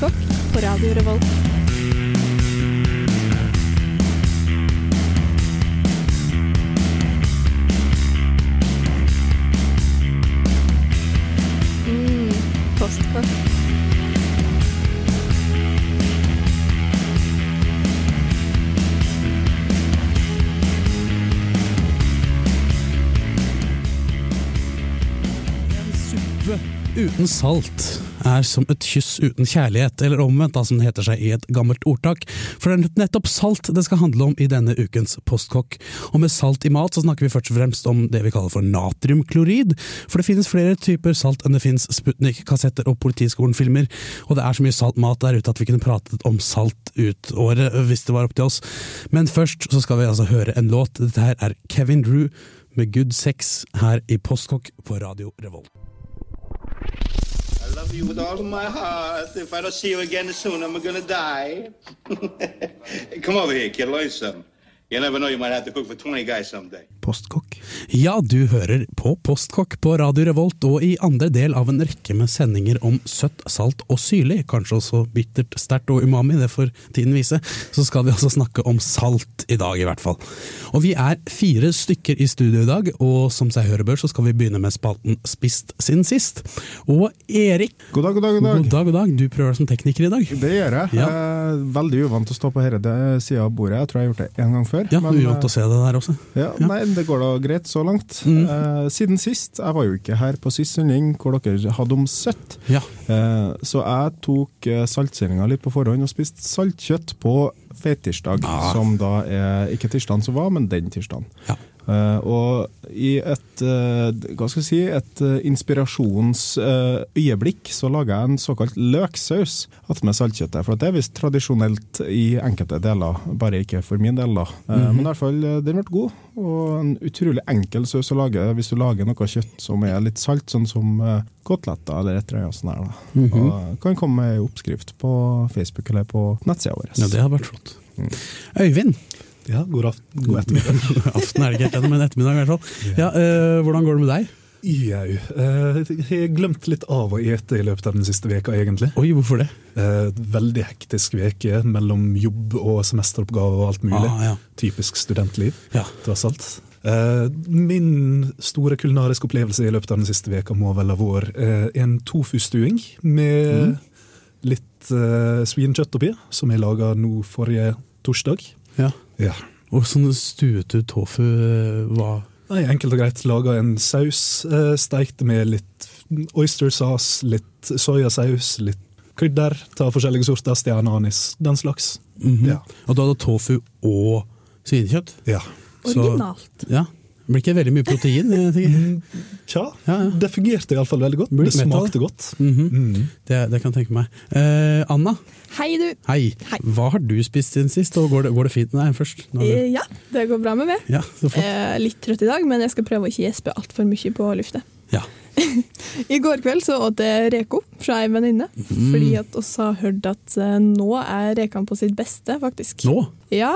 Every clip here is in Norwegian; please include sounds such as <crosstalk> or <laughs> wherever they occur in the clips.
Postkokk på Radio Revolt. Mm, En Suppe uten salt er som et kyss uten kjærlighet, eller omvendt, da, som det heter seg i et gammelt ordtak. For det er nettopp salt det skal handle om i denne ukens Postkokk. Og med salt i mat så snakker vi først og fremst om det vi kaller for natriumklorid. For det finnes flere typer salt enn det finnes Sputnik-kassetter og Politiskolen-filmer. Og det er så mye salt mat der ute at vi kunne pratet om salt ut året hvis det var opp til oss. Men først så skal vi altså høre en låt. Dette her er Kevin Drew med Good Sex her i Postkokk på Radio Revolt. Love you with all of my heart. If I don't see you again soon, I'm gonna die. <laughs> Come over here, kid. Learn something. You never know, you might have to cook for 20 guys someday. Postkokk. Ja, du hører på Postkokk på Radio Revolt, og i andre del av en rekke med sendinger om søtt, salt og syrlig, kanskje også bittert, sterkt og umami, det får tiden vise, så skal vi altså snakke om salt i dag, i hvert fall. Og vi er fire stykker i studio i dag, og som seg høre bør, så skal vi begynne med spalten Spist sin sist. Og Erik, God dag, god dag, god dag. god dag, god dag, du prøver deg som tekniker i dag. Det gjør jeg. Ja. Jeg er veldig uvant å stå på denne sida av bordet. Jeg tror jeg har gjort det én gang før. Ja, men, uvant å se det der også. Ja, ja, Nei, det går da greit så langt. Mm. Eh, siden sist, jeg var jo ikke her på sist sending hvor dere hadde om søtt, Ja, eh, så jeg tok saltsendinga litt på forhånd og spiste saltkjøtt på feittirsdag, Ah. som da er ikke tirsdagen som var, men den tirsdagen. ja. Eh, og i et, eh, hva skal jeg si, et uh, inspirasjonsøyeblikk så lager jeg en såkalt løksaus attmed saltkjøttet. For det er visst tradisjonelt i enkelte deler, bare ikke for min del. da. Eh, Men i hvert fall, eh, den ble god, og en utrolig enkel saus å lage hvis du lager noe kjøtt som er litt salt, sånn som koteletter eller et eller annet sånt. Der, da. Og kan komme med ei oppskrift på Facebook eller på nettsida vår. ja det hadde vært flott. Øyvind, Ja, god, aften, god ettermiddag. <laughs> aften er det ikke helt ennå, men ettermiddag i hvert fall. Ja, øh, hvordan går det med deg? Jau. eh, Jeg har glemt litt av å ete i løpet av den siste veka egentlig. Oi, hvorfor det? Eh, Veldig hektisk veke mellom jobb og semesteroppgave og alt mulig. Ah, ja. Typisk studentliv, Ja. tross alt. Min store kulinariske opplevelse i løpet av den siste veka må vel ha vært en tofustuing med litt uh, svinekjøtt oppi, som jeg laga nå forrige torsdag. ja. Ja. Og sånn stuet du tofu eh, hva Nei, Enkelt og greit laga en saus. Eh, Steikte med litt oyster sauce, litt soyasaus, litt krydder. Ta forskjellige sorter, stjerneanis, den slags. Mhm. Ja. Og da hadde tofu og svinekjøtt? ja. Så- Originalt. Ja. Blir ikke veldig mye protein? jeg. Tja, Ja, ja. det fungerte iallfall veldig godt. Det smakte godt. Mhm. Mm. det, det kan jeg tenke meg. Eh, Anna, Hei, du. hei. Hei. Hva har du spist siden sist, og går det, går det fint med deg først? Du- Eh, Ja, det går bra med meg. Ja, eh. Litt trøtt i dag, men jeg skal prøve å ikke gjespe altfor mye på luftet. Ja. <laughs> I går kveld så åt jeg reko fra ei venninne, Mm. fordi at oss har hørt at eh, nå er rekene på sitt beste, faktisk. Nå? Ja,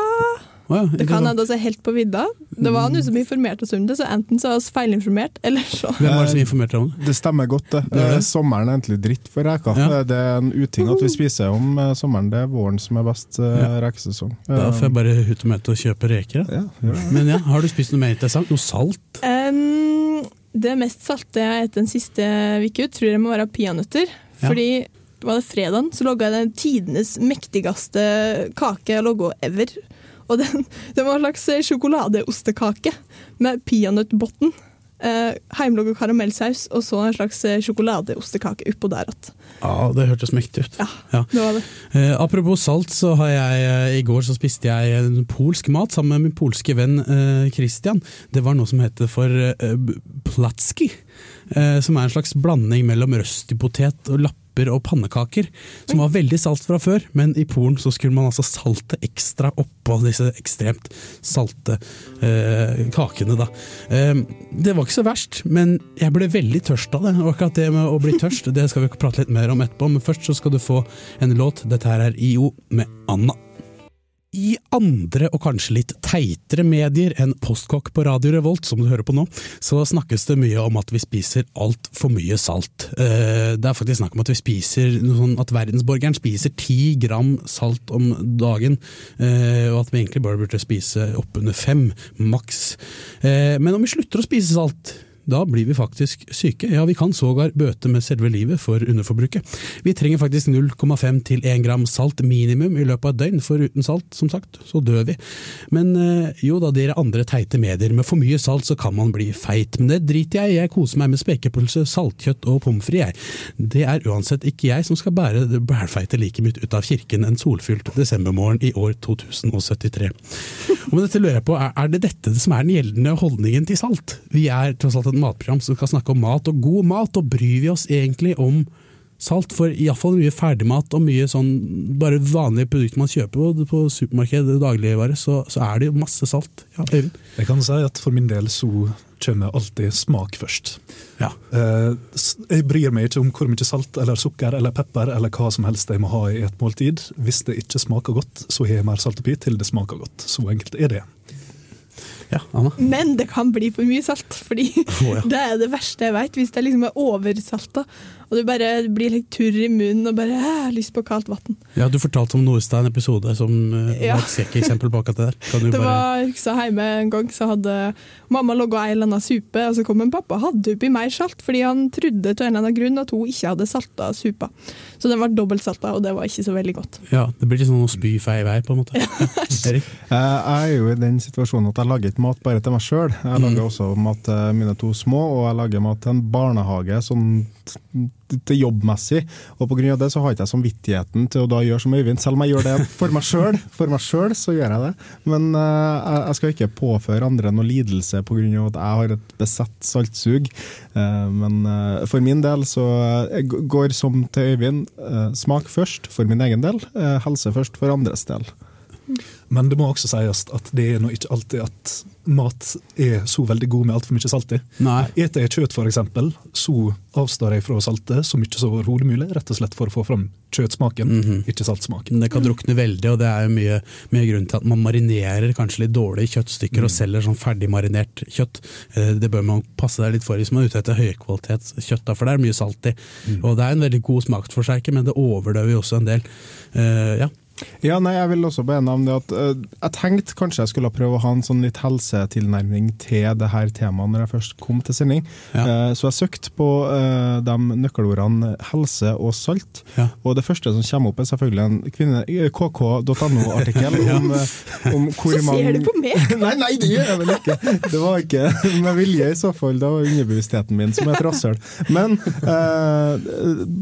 Ja, det kan hende er helt på vidda. Det var noen som informerte oss om det, så enten så er vi feilinformert, eller så Hvem var det som informerte om det? Det stemmer godt, det. Gjør det? Eh, Sommeren er egentlig dritt for reker. Ja. Det er en uting at vi spiser om eh, sommeren. Det er våren som er best eh, Ja. rekesesong. Da får jeg bare hute meg til å kjøpe reker. da. Ja. Men ja, har du spist noe mer interessant? Noe salt? Um, Det mest salte jeg har spist den siste uka, tror jeg må være peanøtter. Ja. Fordi var det fredagen, så logga jeg den tidenes mektigste kake jeg logga ever. Og den, den var en slags sjokoladeostekake med peanøttbunn. Eh, Hjemmelaga karamellsaus og så en slags eh, sjokoladeostekake oppå der igjen. Ja, det hørtes mektig ut. Ja, Ja. det var det. Eh, apropos salt, så har jeg eh, i går så spiste jeg en polsk mat sammen med min polske venn eh, Christian. Det var noe som heter for eh, platski, eh, som er en slags blanding mellom røstipotet og lapper og pannekaker. Som var veldig salt fra før, men i Polen så skulle man altså salte ekstra oppå disse ekstremt salte eh, kakene. da. Eh, det var ikke så verst, men jeg ble veldig tørst av det. Og akkurat det med å bli tørst, det skal vi prate litt mer om etterpå. Men først så skal du få en låt. Dette her er IO med Anna. I andre og kanskje litt teitere medier enn Postkokk på Radio Revolt, som du hører på nå, så snakkes det mye om at vi spiser altfor mye salt. Eh, det er faktisk snakk om at vi spiser sånn at verdensborgeren spiser ti gram salt om dagen, eh, og at vi egentlig bare burde spise oppunder fem, maks. Eh, men om vi slutter å spise salt da blir vi faktisk syke. Ja, vi kan sågar bøte med selve livet for underforbruket. Vi trenger faktisk 0,5 til 1 gram salt minimum i løpet av et døgn, for uten salt, som sagt, så dør vi. Men eh, jo da, dere andre teite medier, med for mye salt så kan man bli feit. Men det driter jeg i, jeg koser meg med spekepølse, saltkjøtt og pommes frites, jeg. Det er uansett ikke jeg som skal bære det bælfeite liket mitt ut av kirken en solfylt desembermorgen i år 2073. Og med dette lurer jeg på, er, det dette som er den gjeldende holdningen til salt? Vi er tross alt et matprogram som skal snakke om mat, og god mat, og bryr vi oss egentlig om salt? For iallfall mye ferdigmat og mye sånn bare vanlige produkter man kjøper på, på supermarkedet, dagligvare, så, så er det jo masse salt. Ja, Jeg kan si at for min del så kommer alltid smak først. Ja. Eh, Jeg bryr meg ikke om hvor mye salt eller sukker eller pepper eller hva som helst jeg må ha i et måltid. Hvis det ikke smaker godt, så har jeg mer salt oppi til det smaker godt. Så enkelt er det. Ja? Men det kan bli for mye salt, fordi oh, ja. <laughs> det er det verste jeg vet. Hvis det liksom er oversalta, og du bare blir litt turr i munnen og bare har lyst på kaldt vann. Ja, Du fortalte om Nordstein-episode som uh, Ja. var et skrekkeksempel på akkurat det der. Kan du <laughs> Det bare... var så hjemme en gang, så hadde mamma laga ei eller annen supe, og så kom en pappa og hadde oppi mer salt, fordi han trodde til en eller annen grunn at hun ikke hadde salta supa. Så den var dobbeltsalta, og det var ikke så veldig godt. Ja, Det blir litt sånn å spy feil vei, på en måte. <laughs> <laughs> Erik? Eh, Jeg er jo i den situasjonen at jeg lager ikke mat bare til meg sjøl. Jeg Mm. lager også mat til mine to små, og jeg lager mat til en barnehage sånn til jobbmessig. Og pga. det så har ikke jeg samvittigheten til å da gjøre som Øyvind, selv om jeg gjør det for meg sjøl. For meg sjøl så gjør jeg det. Men uh, jeg- skal ikke påføre andre noe lidelse pga. at jeg har et besett saltsug. Uh, Men uh, for min del så går som til Øyvind. Smak først for min egen del, helse først for andres del. Men det må også sies at det er nå ikke alltid at mat er så veldig god med altfor mye salt i. Eter jeg kjøtt f.eks., så avstår jeg fra å salte så mye som overhodet mulig, rett og slett for å få fram kjøttsmaken, Mhm. ikke saltsmaken. Det kan drukne veldig, og det er jo mye, mye grunn til at man marinerer kanskje litt dårlig kjøttstykker og selger sånn ferdigmarinert kjøtt. Eh, Det bør man passe seg litt for hvis man er ute etter høykvalitetskjøtt, for det er mye salt i. Og det er en veldig god smaksforsterker, men det overdøver jo også en del. Uh, ja. Ja, nei, jeg vil også bare om det at uh, jeg tenkte kanskje jeg skulle prøve å ha en sånn litt helsetilnærming til det her temaet når jeg først kom til sending. Ja. Uh, så jeg søkte på uh, de nøkkelordene helse og salt. Ja. Og det første som kommer opp er selvfølgelig en kvinne- kk.no-artikkel <laughs> om, om hvor Så mange ser du på meg! <laughs> Nei, nei, det gjør jeg vel ikke! Det var ikke <laughs> med vilje i så fall, det var underbevisstheten min som et rasshøl. Men eh,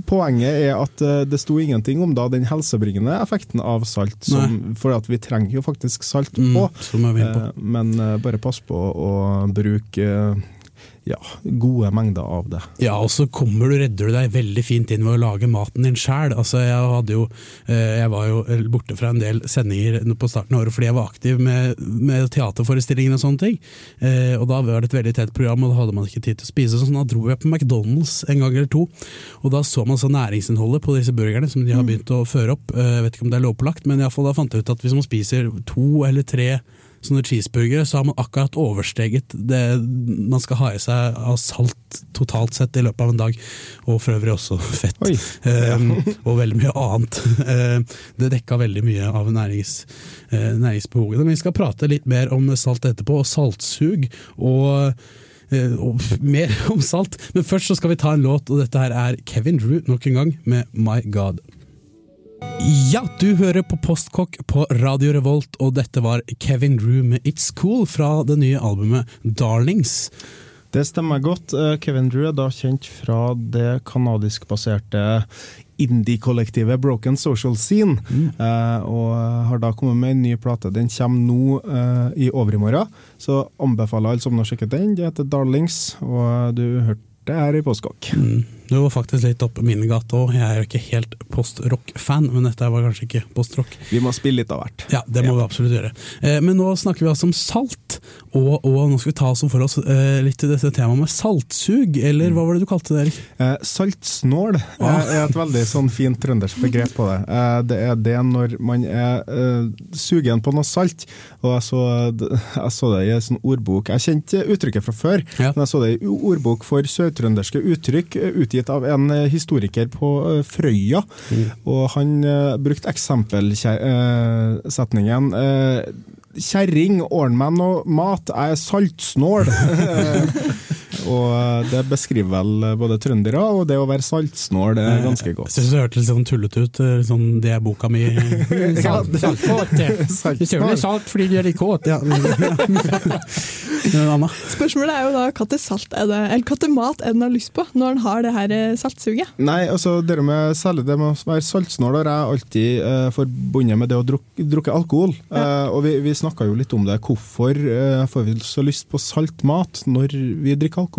poenget er at det sto ingenting om da den helsebringende effekten av salt, som, for at vi trenger jo faktisk salt Mm, på. Mm, men eh, bare pass på å bruke ja, gode mengder av det. Ja, og så kommer du, redder du deg veldig fint inn ved å lage maten din sjæl. Altså, jeg, hadde jo, eh, jeg var jo borte fra en del sendinger på starten av året fordi jeg var aktiv med, med teaterforestillinger og sånne ting. Eh, og da var det et veldig tett program, og da hadde man ikke tid til å spise. Så da dro jeg på McDonald's en gang eller to, og da så man så næringsinnholdet på disse burgerne som de har begynt å føre opp. Eh, Jeg vet ikke om det er lovpålagt, men i fall da fant jeg ut at hvis man spiser to eller tre sånne cheeseburgere, så har man akkurat oversteget det man skal ha i seg av salt totalt sett i løpet av en dag. Og for øvrig også <laughs> fett. Ja. Eh, <laughs> og veldig mye annet. Eh, det dekka veldig mye av nærings, eh, næringsbehovet. Men vi skal prate litt mer om salt etterpå, og saltsug. og eh, og mer <laughs> om salt, men først så skal vi ta en låt, og dette her er Kevin Drew nok en gang med My God. Ja, du hører på Postkokk på Radio Revolt, og dette var Kevin Rue med It's Cool fra det nye albumet Darlings. Det stemmer godt. Eh, Kevin Drew er da kjent fra det kanadiskbaserte indie-kollektivet Broken Social Scene, mm. og har da kommet med en ny plate. Den kommer nå eh, i overmorgen, så anbefaler alle som nå sjekker den. Det heter Darlings, og du hørte det her i Postkokk. Mm. Du jo faktisk litt opp min gate òg. Jeg er jo ikke helt post-rock-fan, men dette var kanskje ikke post-rock. Vi må spille litt av hvert. Ja, det må vi absolutt gjøre. Eh, Men nå snakker vi altså om salt, og, og nå skal vi ta oss for oss eh, litt til dette temaet med saltsug, eller hva var det du kalte det, Erik? Eh, saltsnål ah. er et veldig sånn fint trøndersk begrep på det. Eh, det er det når man er sugen på noe salt. Og jeg så, jeg så det i en sånn ordbok. Jeg kjente uttrykket fra før, Ja. men jeg så det i ordbok for sørtrønderske uttrykk, eh, utgitt av en eh, historiker på Frøya. Frøya. Og han eh, brukte eksempelsetningen eh, Kjerring, ordn meg noe mat, jeg er saltsnål. <laughs> og eh, det beskriver vel eh, både trøndere og det å være saltsnål er ganske godt. Jeg synes det hørtes litt sånn tullete ut. eh, Sånn, det er boka mi. <laughs> Salt, saltkåt. Du søler Saltsnål. salt fordi du er litt kåt. Ja. <laughs> Spørsmålet er jo da hva til salt er det, eller hva til mat er det en har lyst på når en har det her eh, saltsuget? Nei, altså det med, særlig det med å være saltsnål har jeg alltid eh, forbundet med det å drukke, drukke alkohol. Eh, og vi, vi snakka jo litt om det. Hvorfor eh, får vi så lyst på salt mat når vi drikker alkohol?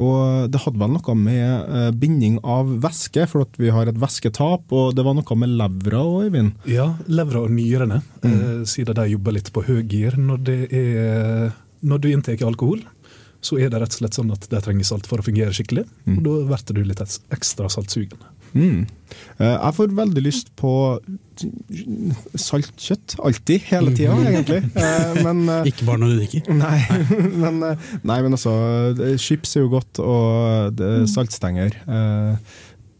Og det hadde vel noe med eh, binding av væske, for at vi har et væsketap, og det var noe med levra òg, Eivind? Ja, levra og nyrene, eh, siden de jobber litt på høygir. Når, det er, når du inntar alkohol, så er det rett og slett sånn at de trenger salt for å fungere skikkelig. Og da blir du litt ekstra saltsugen. Mm. Eh, Jeg får veldig lyst på saltkjøtt. Alltid. Hele tida, egentlig. Eh, Men <laughs> eh, Ikke bare når du drikker. Nei, <laughs> men, nei, men altså Chips er jo godt, og det, saltstenger.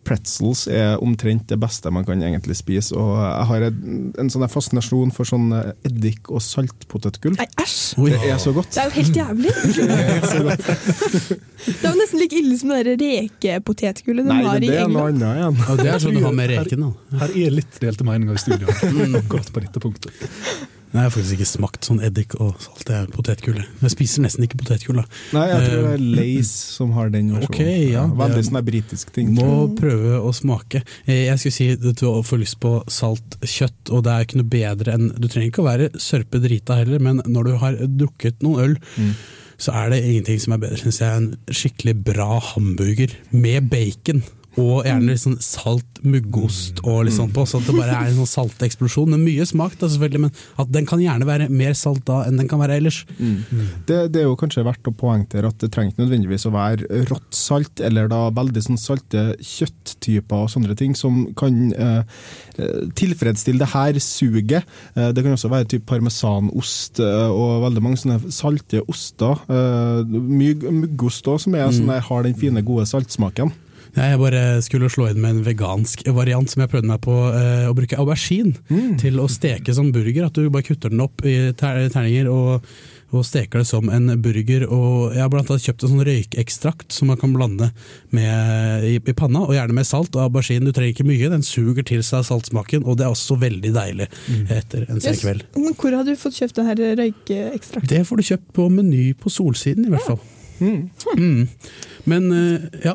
Pretzels er omtrent det beste man kan egentlig spise. Og jeg har en, en sånn der fascinasjon for sånn eh, eddik- og saltpotetgull. Nei, æsj! Det er så godt. Det er jo helt jævlig! <laughs> Det er jo nesten like ille som det der rekepotetgullet de Nei, har i det er noe England. annet igjen. Og det er sånn du har med reken. da. Her er litt delte meninger i studio akkurat på dette punktet. Nei, Jeg har faktisk ikke smakt sånn eddik og salt. Det er potetgull. jeg. Spiser nesten ikke potetgull. Nei, jeg tror det er Lace som har den versjonen. Ok, ja. Veldig sånn britisk ting. Må prøve å smake. Eh, Jeg skulle si at du får lyst på salt kjøtt, og det er ikke noe bedre enn Du trenger ikke å være sørpe drita heller, men når du har drukket noen øl, Mm. så er det ingenting som er bedre, syns jeg, enn skikkelig bra hamburger med bacon. Og gjerne litt sånn salt muggost og litt sånn på, så det bare er en sånn salteksplosjon. Mye smak, da selvfølgelig, men at den kan gjerne være mer salt da enn den kan være ellers. Det, det er jo kanskje verdt å poengtere at det trenger ikke nødvendigvis å være rått salt, eller da veldig sånn salte kjøtttyper og sånne ting, som kan eh, tilfredsstille det her suget. Eh, det kan også være typ parmesanost eh, og veldig mange sånne salte oster. Eh, mye muggost òg, som er sånn har den fine, gode saltsmaken. Ja, Jeg bare skulle slå inn med en vegansk variant som jeg prøvde meg på. Eh, å bruke aubergine til å steke som burger. At du bare kutter den opp i ter terninger og, og steker det som en burger. Og jeg har blant annet kjøpt en sånn røykekstrakt som man kan blande med, i, i panna, og gjerne med salt. Og aubergine du trenger ikke mye, den suger til seg saltsmaken, og det er også veldig deilig etter en sen kveld. Yes. Hvor har du fått kjøpt det her røykeekstraktet? Det får du kjøpt på Meny på Solsiden, i hvert fall. Mm. Men eh, ja.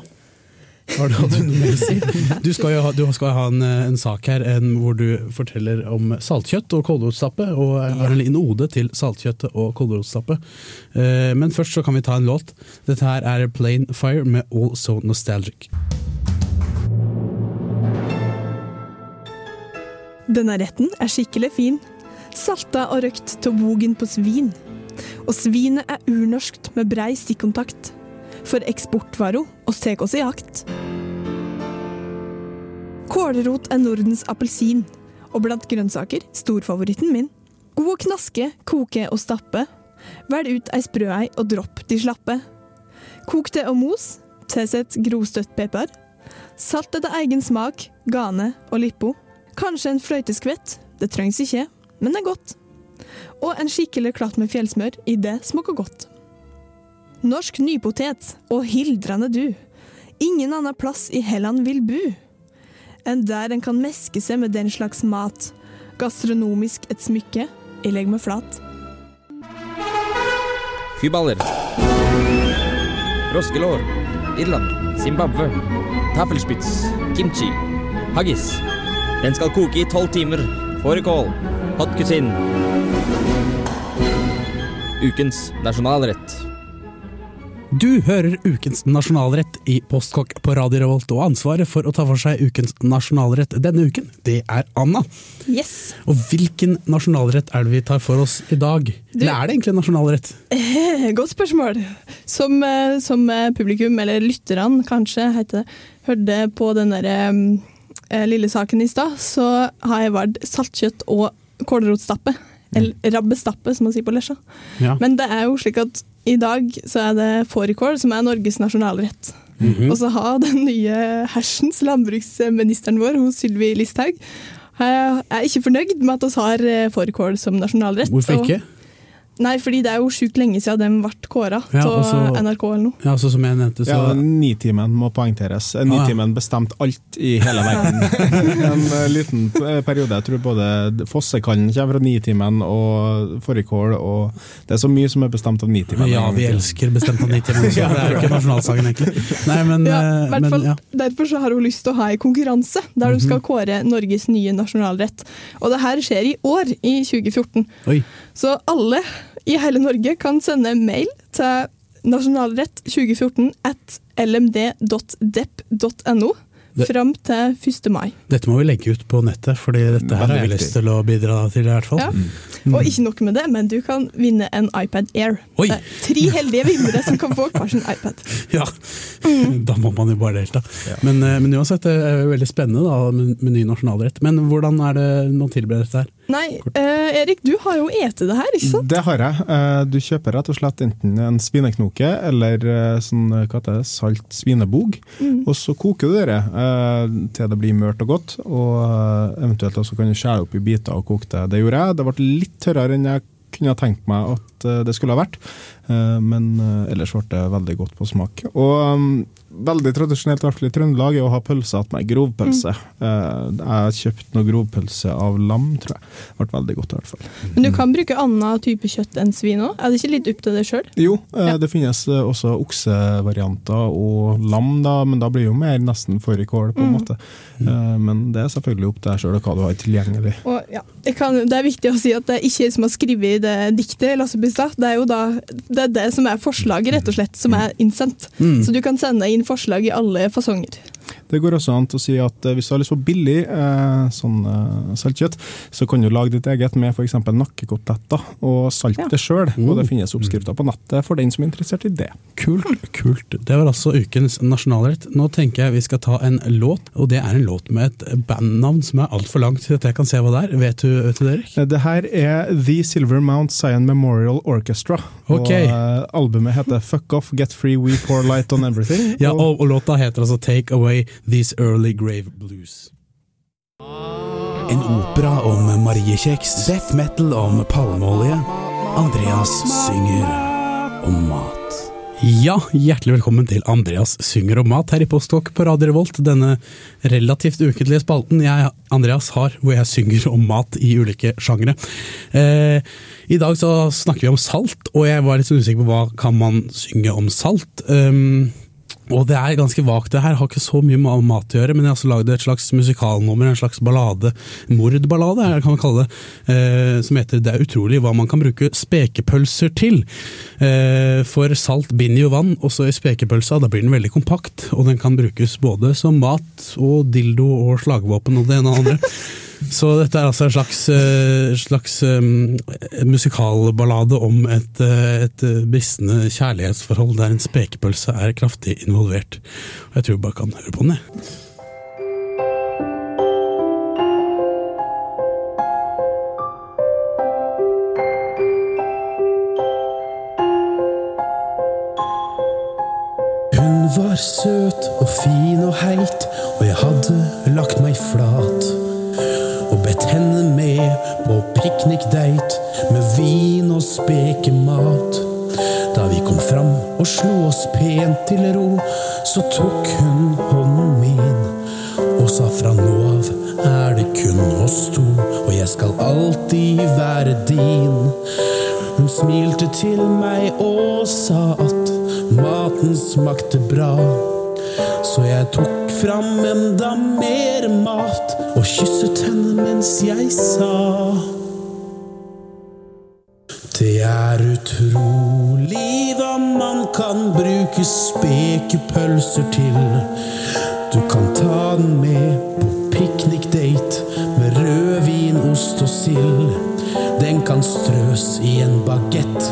Har du, hadde noe å si? <laughs> Du skal jo ha, du skal ha en, en sak her en, hvor du forteller om saltkjøtt og kålrotstappe, og har en liten ode til saltkjøttet og kålrotstappe. Eh, men først så kan vi ta en låt. Dette her er Plain Fire med All So Nostalgic. Denne retten er skikkelig fin. Salta og røkt til bogen på svin. Og svinet er urnorskt med brei stikkontakt. For eksportvaro oss tar oss i jakt. Kålrot er Nordens appelsin, og blant grønnsaker storfavoritten min. God å knaske, koke og stappe. Velg ut ei sprø ei og dropp de slappe. Kok det og mos, tilsett grovstøtt pepper. Salt etter egen smak, gane og lippo. Kanskje en fløyteskvett, det trengs ikke, men det er godt. Og en skikkelig klatt med fjellsmør i det smaker godt. Norsk nypotet og hildrende du. Ingen annen plass i Helland vil bu. Enn der en kan meske seg med den slags mat. Gastronomisk et smykke, jeg legger meg flat. Fyballer Froskelår. Irland. Zimbabwe. Taffelspitz. Kimchi. Haggis. Den skal koke i tolv timer. Fårikål. Hot cuisine. Ukens nasjonalrett. Du hører ukens nasjonalrett i Postkokk på Radio Revolt, og ansvaret for å ta for seg ukens nasjonalrett denne uken, det er Anna. Yes. Og hvilken nasjonalrett er det vi tar for oss i dag? Eller er det egentlig en nasjonalrett? Eh, <laughs> Godt spørsmål. Som, eh, som eh, publikum, eller lytterne kanskje, heter det, hørte på den der eh, lille saken i stad, så har jeg valgt saltkjøtt og kålrotstappe. Eller rabbestappe, som man sier på Lesja. Ja. Men det er jo slik at i dag så er det fårikål som er Norges nasjonalrett. Mhm. Og så har den nye hersens landbruksministeren vår, hun Sylvi Listhaug, eh, er ikke fornøyd med at vi har eh, fårikål som nasjonalrett. Hvorfor Og- ikke? Nei, fordi det er jo sjukt lenge siden de ble kåra Ja, av NRK eller noe. Ja, altså Som jeg nevnte, så Ja, Nitimen må poengteres. ja. Nitimen bestemte alt i hele verden. <laughs> <laughs> en eh, liten eh, periode. Jeg tror både Fossekallen kommer fra Nitimen, og fårikål og Det er så mye som er bestemt av Nitimen. Ja, vi elsker bestemt av 90 ja, <laughs> Det er jo ikke nasjonalsangen, egentlig. Nei, men, Ja, eh, men fall, ja. Derfor så har hun lyst til å ha en konkurranse der de Mhm. skal kåre Norges nye nasjonalrett. Og det her skjer i år, i 2014. Oi. Så alle i hele Norge kan sende mail til nasjonalrett 2014 at lmd.depp.no Det- fram til 1. mai. Dette må vi legge ut på nettet, Fordi dette her har Veldig jeg lyst til å bidra til. i hvert fall. Ja. Og ikke nok med det, men du kan vinne en iPad Air. Oi. Det er tre heldige vinnere som kan få hver sin iPad. <laughs> Ja, Mm. Da må man jo bare delta. Men, eh, men uansett, det er jo veldig spennende da, med, med ny nasjonalrett. Men hvordan er det man tilbereder dette her? Nei, eh, Erik, du har jo ete det her, ikke sant? Det har jeg. Eh, Du kjøper rett og slett enten en svineknoke eller eh, sånn, hva heter det, salt svinebog. Mm. Og så koker du det eh, til det blir mørt og godt. Og eh, eventuelt også kan du skjære opp i biter og koke det. Det gjorde jeg. Det ble litt tørrere enn jeg kunne tenkt meg at eh, det skulle ha vært. Eh, Men eh, ellers ble det veldig godt på smak. Og um, veldig tradisjonelt, i hvert fall i Trøndelag, er å ha pølse attmed grovpølse. Mm. Jeg har kjøpt noe grovpølse av lam, tror jeg. Det ble veldig godt, i hvert fall. Men du kan bruke annen type kjøtt enn svin òg? Er det ikke litt opp til deg sjøl? Jo, eh, Ja. det finnes eh, også oksevarianter og lam, da, men da blir det jo mer nesten fårikål, på en Mm. måte. Eh, Men det er selvfølgelig opp til deg sjøl hva du har tilgjengelig. Og ja, jeg kan, det er viktig å si at det er ikke jeg som har skrevet det diktet, Lasse Bustad. Det er jo da det, er det som er forslaget, rett og slett, som er innsendt. Mm. Så du kan sende inn forslag i alle fasonger. Det går også an til å si at eh, hvis du har lyst på billig eh, sånn eh, saltkjøtt, så kan du lage ditt eget med f.eks. nakkekoteletter og salte Ja. det sjøl. Og det finnes oppskrifter på nettet for den som er interessert i det. Kult, kult. Det var altså ukens nasjonalrett. Nå tenker jeg vi skal ta en låt, og det er en låt med et bandnavn som er altfor langt til at jeg kan se hva det er. Vet du, vet du det, Erik? Det her er The Silver Mount Zion Memorial Orchestra. Okay. Og albumet heter Fuck Off, Get Free, We Pour Light On Everything. <laughs> Ja, Og- og, og låta heter altså Take Away These Early Grave Blues. En opera om mariekjeks, death metal om palmeolje. Andreas synger om mat. Ja, hjertelig velkommen til Andreas synger om mat her i Postkokk på Radio Revolt. Denne relativt ukentlige spalten jeg, Andreas, har, hvor jeg synger om mat i ulike sjangre. Eh, I dag så snakker vi om salt, og jeg var litt usikker på hva kan man synge om salt. Um, og det er ganske vagt det her, har ikke så mye med mat å gjøre, men jeg har også lagd et slags musikalnummer, en slags ballade, mordballade kan man kalle det, eh, som heter Det er utrolig hva man kan bruke spekepølser til. Eh, for salt binder jo vann, også i spekepølsa, da blir den veldig kompakt, og den kan brukes både som mat og dildo og slagvåpen og det ene og det andre. <laughs> Så dette er altså en slags, eh, slags um, musikalballade om et, eh, et bristende kjærlighetsforhold der en spekepølse er kraftig involvert. Og jeg tror vi bare kan høre på den, jeg. Hun var søt piknikdate med vin og spekemat. Da vi kom fram og slo oss pent til ro, så tok hun hånden min og sa fra nå av er det kun oss to, og jeg skal alltid være din. Hun smilte til meg og sa at maten smakte bra. Så jeg tok fram enda mer mat og kysset henne mens jeg sa Det er utrolig hva man kan bruke spekepølser til. Du kan ta den med på piknikdate med rødvin, ost og sild. Den kan strøs i en bagett,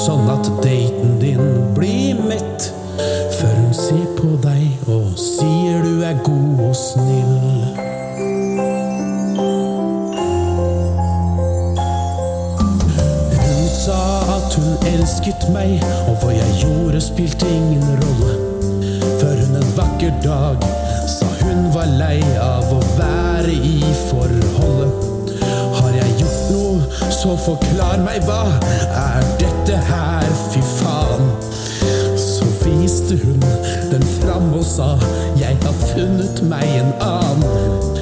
sånn at daten din blir mett. Før hun ser på deg og sier du er god og snill. Meg, og hva jeg gjorde spilte ingen rolle. Før hun en vakker dag sa hun var lei av å være i forholdet. Har jeg gjort noe, så forklar meg hva er dette her, fy faen. Så viste hun den fram og sa jeg har funnet meg en annen.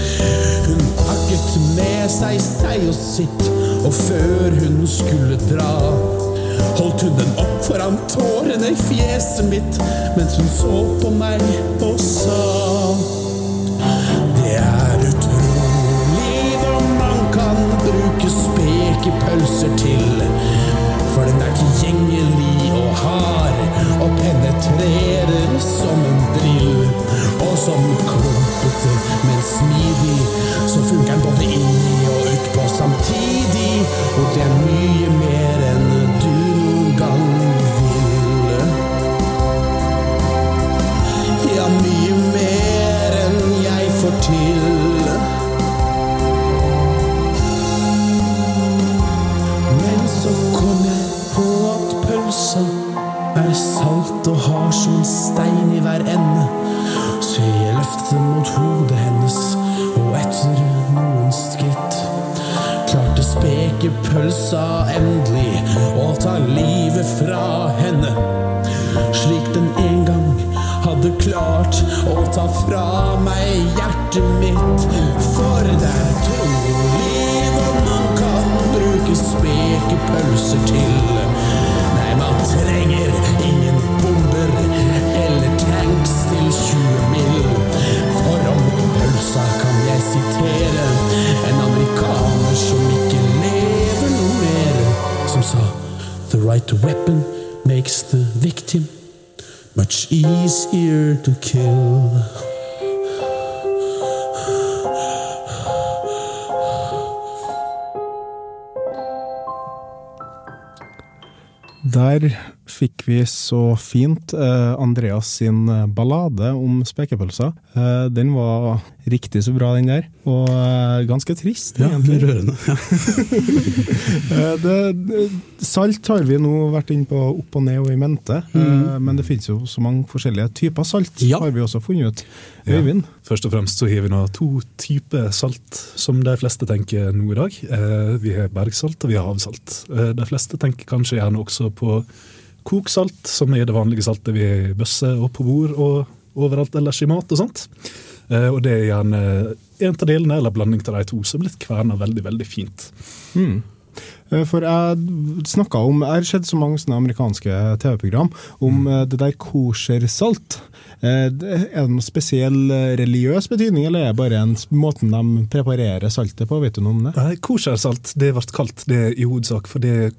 Hun pakket med seg seg og sitt, og før hun skulle dra, holdt hun den opp foran tårene i fjeset mitt, mens hun så på meg og sa Det er utrolig hva man kan bruke spekepølser til, for den er tilgjengelig og hard og penetrerer som en drill. Og som klumpete, men smidig, så funker den både inni og utpå samtidig. Og det er mye easier to kill. Der fikk vi så fint eh, Andreas sin eh, ballade om spekepølser. Eh, den var riktig så bra, den der. Og ganske trist, Ja, egentlig. rørende. Ja. <laughs> Eh, det, det, salt har vi nå vært inne på opp og ned og i mente, eh, men det finnes jo så mange forskjellige typer salt, Ja. har vi også funnet ut. Ja. Øyvind? Først og fremst så har vi nå to typer salt som de fleste tenker nå i dag. Eh, vi har bergsalt og vi har havsalt. Eh, de fleste tenker kanskje gjerne også på koksalt, som er det vanlige saltet vi bøsser og på bord og overalt ellers i mat og sånt. Eh, og det er gjerne en av delene eller blanding av de to som er blitt kverna veldig, veldig fint. Mm. For jeg snakka om Jeg har sett så mange sånne amerikanske TV-program om Mm. det der koshersalt. Er det noen spesiell religiøs betydning, eller er det bare en måten de preparerer saltet på? Vet du noe om det? Koshersalt det ble kalt det i hovedsak fordi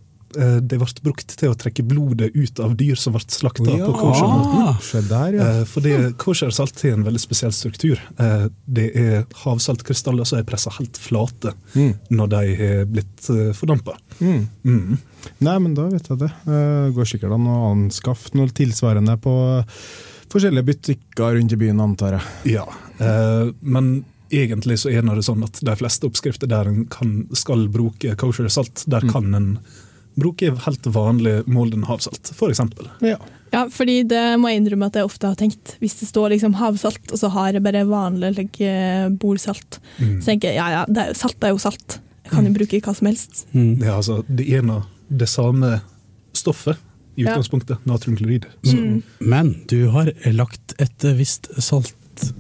det ble brukt til å trekke blodet ut av dyr som ble slakta Ja. på koshermåten. Ah, ja. Eh, Fordi koshersalt har en veldig spesiell struktur. Eh, Det er havsaltkrystaller som er pressa helt flate Mm. når de har blitt eh, fordampa. Mm. Mm. Nei, men da vet jeg det. Det går sikkert an å anskaffe noe tilsvarende på forskjellige butikker rundt i byen, antar jeg. Ja, eh, men egentlig så er det sånn at de fleste oppskrifter der en kan, skal bruke kosher salt, der Mm. kan en bruke helt vanlig molden havsalt, f.eks. Ja. Ja, fordi det må jeg innrømme at jeg ofte har tenkt. Hvis det står liksom havsalt, og så har jeg bare vanlig like, bordsalt, Mm. så tenker jeg ja ja, det er, salt er jo salt. Jeg kan jo bruke hva som helst. Mm. Det er altså det ene det samme stoffet i Ja. utgangspunktet, natriumklorid. Mm. Men du har lagt et visst salt,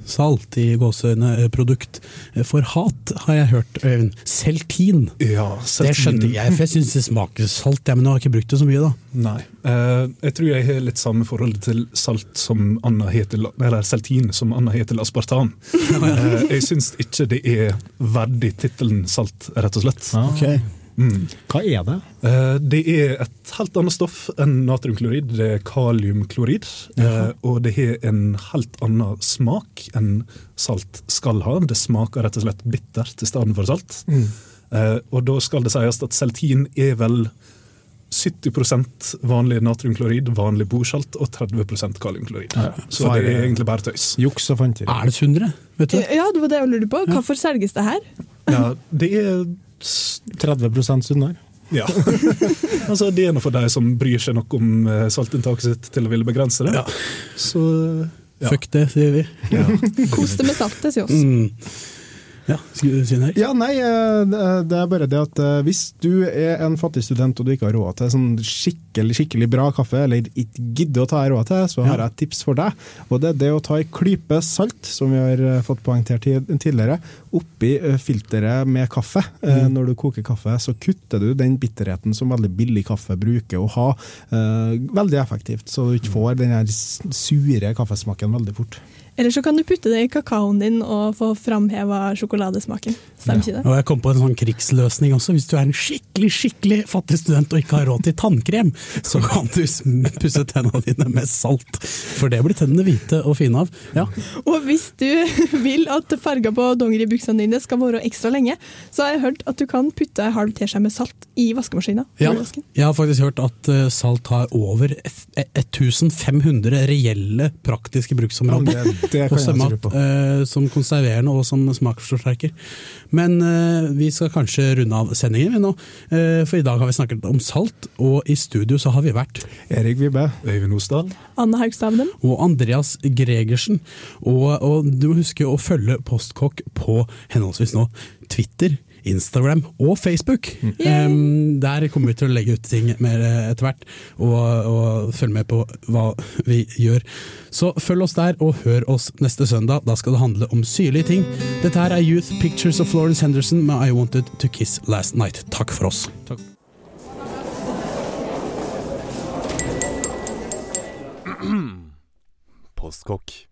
salt i gåseøyne produkt for hat, har jeg hørt, Øyvind. Seltin. Ja, Det skjønte jeg, for jeg syns det smaker salt, ja, men jeg har ikke brukt det så mye, da. Nei. Eh, jeg tror jeg har litt samme forhold til salt som Anna heter, Eller seltin som Anna heter til aspartam. <laughs> Eh, jeg syns ikke det er verdig tittelen salt, rett og slett. Ah. Mm. Hva er det? Eh, Det er et helt annet stoff enn natriumklorid. Det er kaliumklorid. eh, Og det har en helt annen smak enn salt skal ha. Det smaker rett og slett bittert i stedet for salt. Mm. Og da skal det sies at seltin er vel 70% vanlig natriumklorid, vanlig bordsalt, og 30% kaliumklorid. Så det er egentlig bare tøys. Juks og fanteri. Er det sunnere? Vet du? Ja, det var det jeg lurte på. Hvorfor selges det her? Ja, det er 30% sunnere. Ja. <laughs> altså, det er noe for de som bryr seg nok om eh, saltinntaket sitt til å ville begrense det. Ja. Så ja. Fuck det, sier vi. Kos deg med saltet, sier oss. Mm. Ja, skulle du si noe? Ja, nei, eh, det er bare det at eh, hvis du er en fattig student og du ikke har råd til sånn skikkelig skikkelig bra kaffe, eller ikke gidder å ta råd til, så har jeg et tips for deg. Og det er det å ta ei klype salt, som vi har eh, fått poengtert tid- tidligere, oppi eh, filteret med kaffe. Mm. Når du koker kaffe, så kutter du den bitterheten som veldig billig kaffe bruker å ha. eh, Veldig effektivt, så du ikke får den sure kaffesmaken veldig fort. Eller så kan du putte det i kakaoen din og få framheva sjokoladesmaken. Stemmer ikke det? Og jeg kom på en sånn krigsløsning også. Hvis du er en skikkelig skikkelig fattig student og ikke har råd til tannkrem, så kan du pusse tennene dine med salt. For det blir tennene hvite og fine av. Ja. Og hvis du <laughs> vil at farga på dongeribuksene dine skal vare ekstra lenge, så har jeg hørt at du kan putte en halv teskje med salt i vaskemaskina. Ja, jeg har faktisk hørt at eh, salt har over 1500 reelle praktiske bruksområder. Hos jeg mat, eh, som konserverende og som smaksforsterker. Men eh, vi skal kanskje runde av sendingen vi nå, eh, for i dag har vi snakket om salt, og i studio så har vi vært Erik Vibbe. Øyvind Osdal. Anne Haugstavden. og Andreas Gregersen. Og, og du må huske å følge Postkokk på henholdsvis nå Twitter, Instagram og Facebook. Um, der kommer vi til å legge ut ting mer eh, etter hvert, og, og følge med på hva vi gjør. Så følg oss der, og hør oss neste søndag. Da skal det handle om syrlige ting. Dette her er Youth Pictures of Florence Henderson med I Wanted to Kiss Last Night. Takk for oss. <clears throat> Postkokk.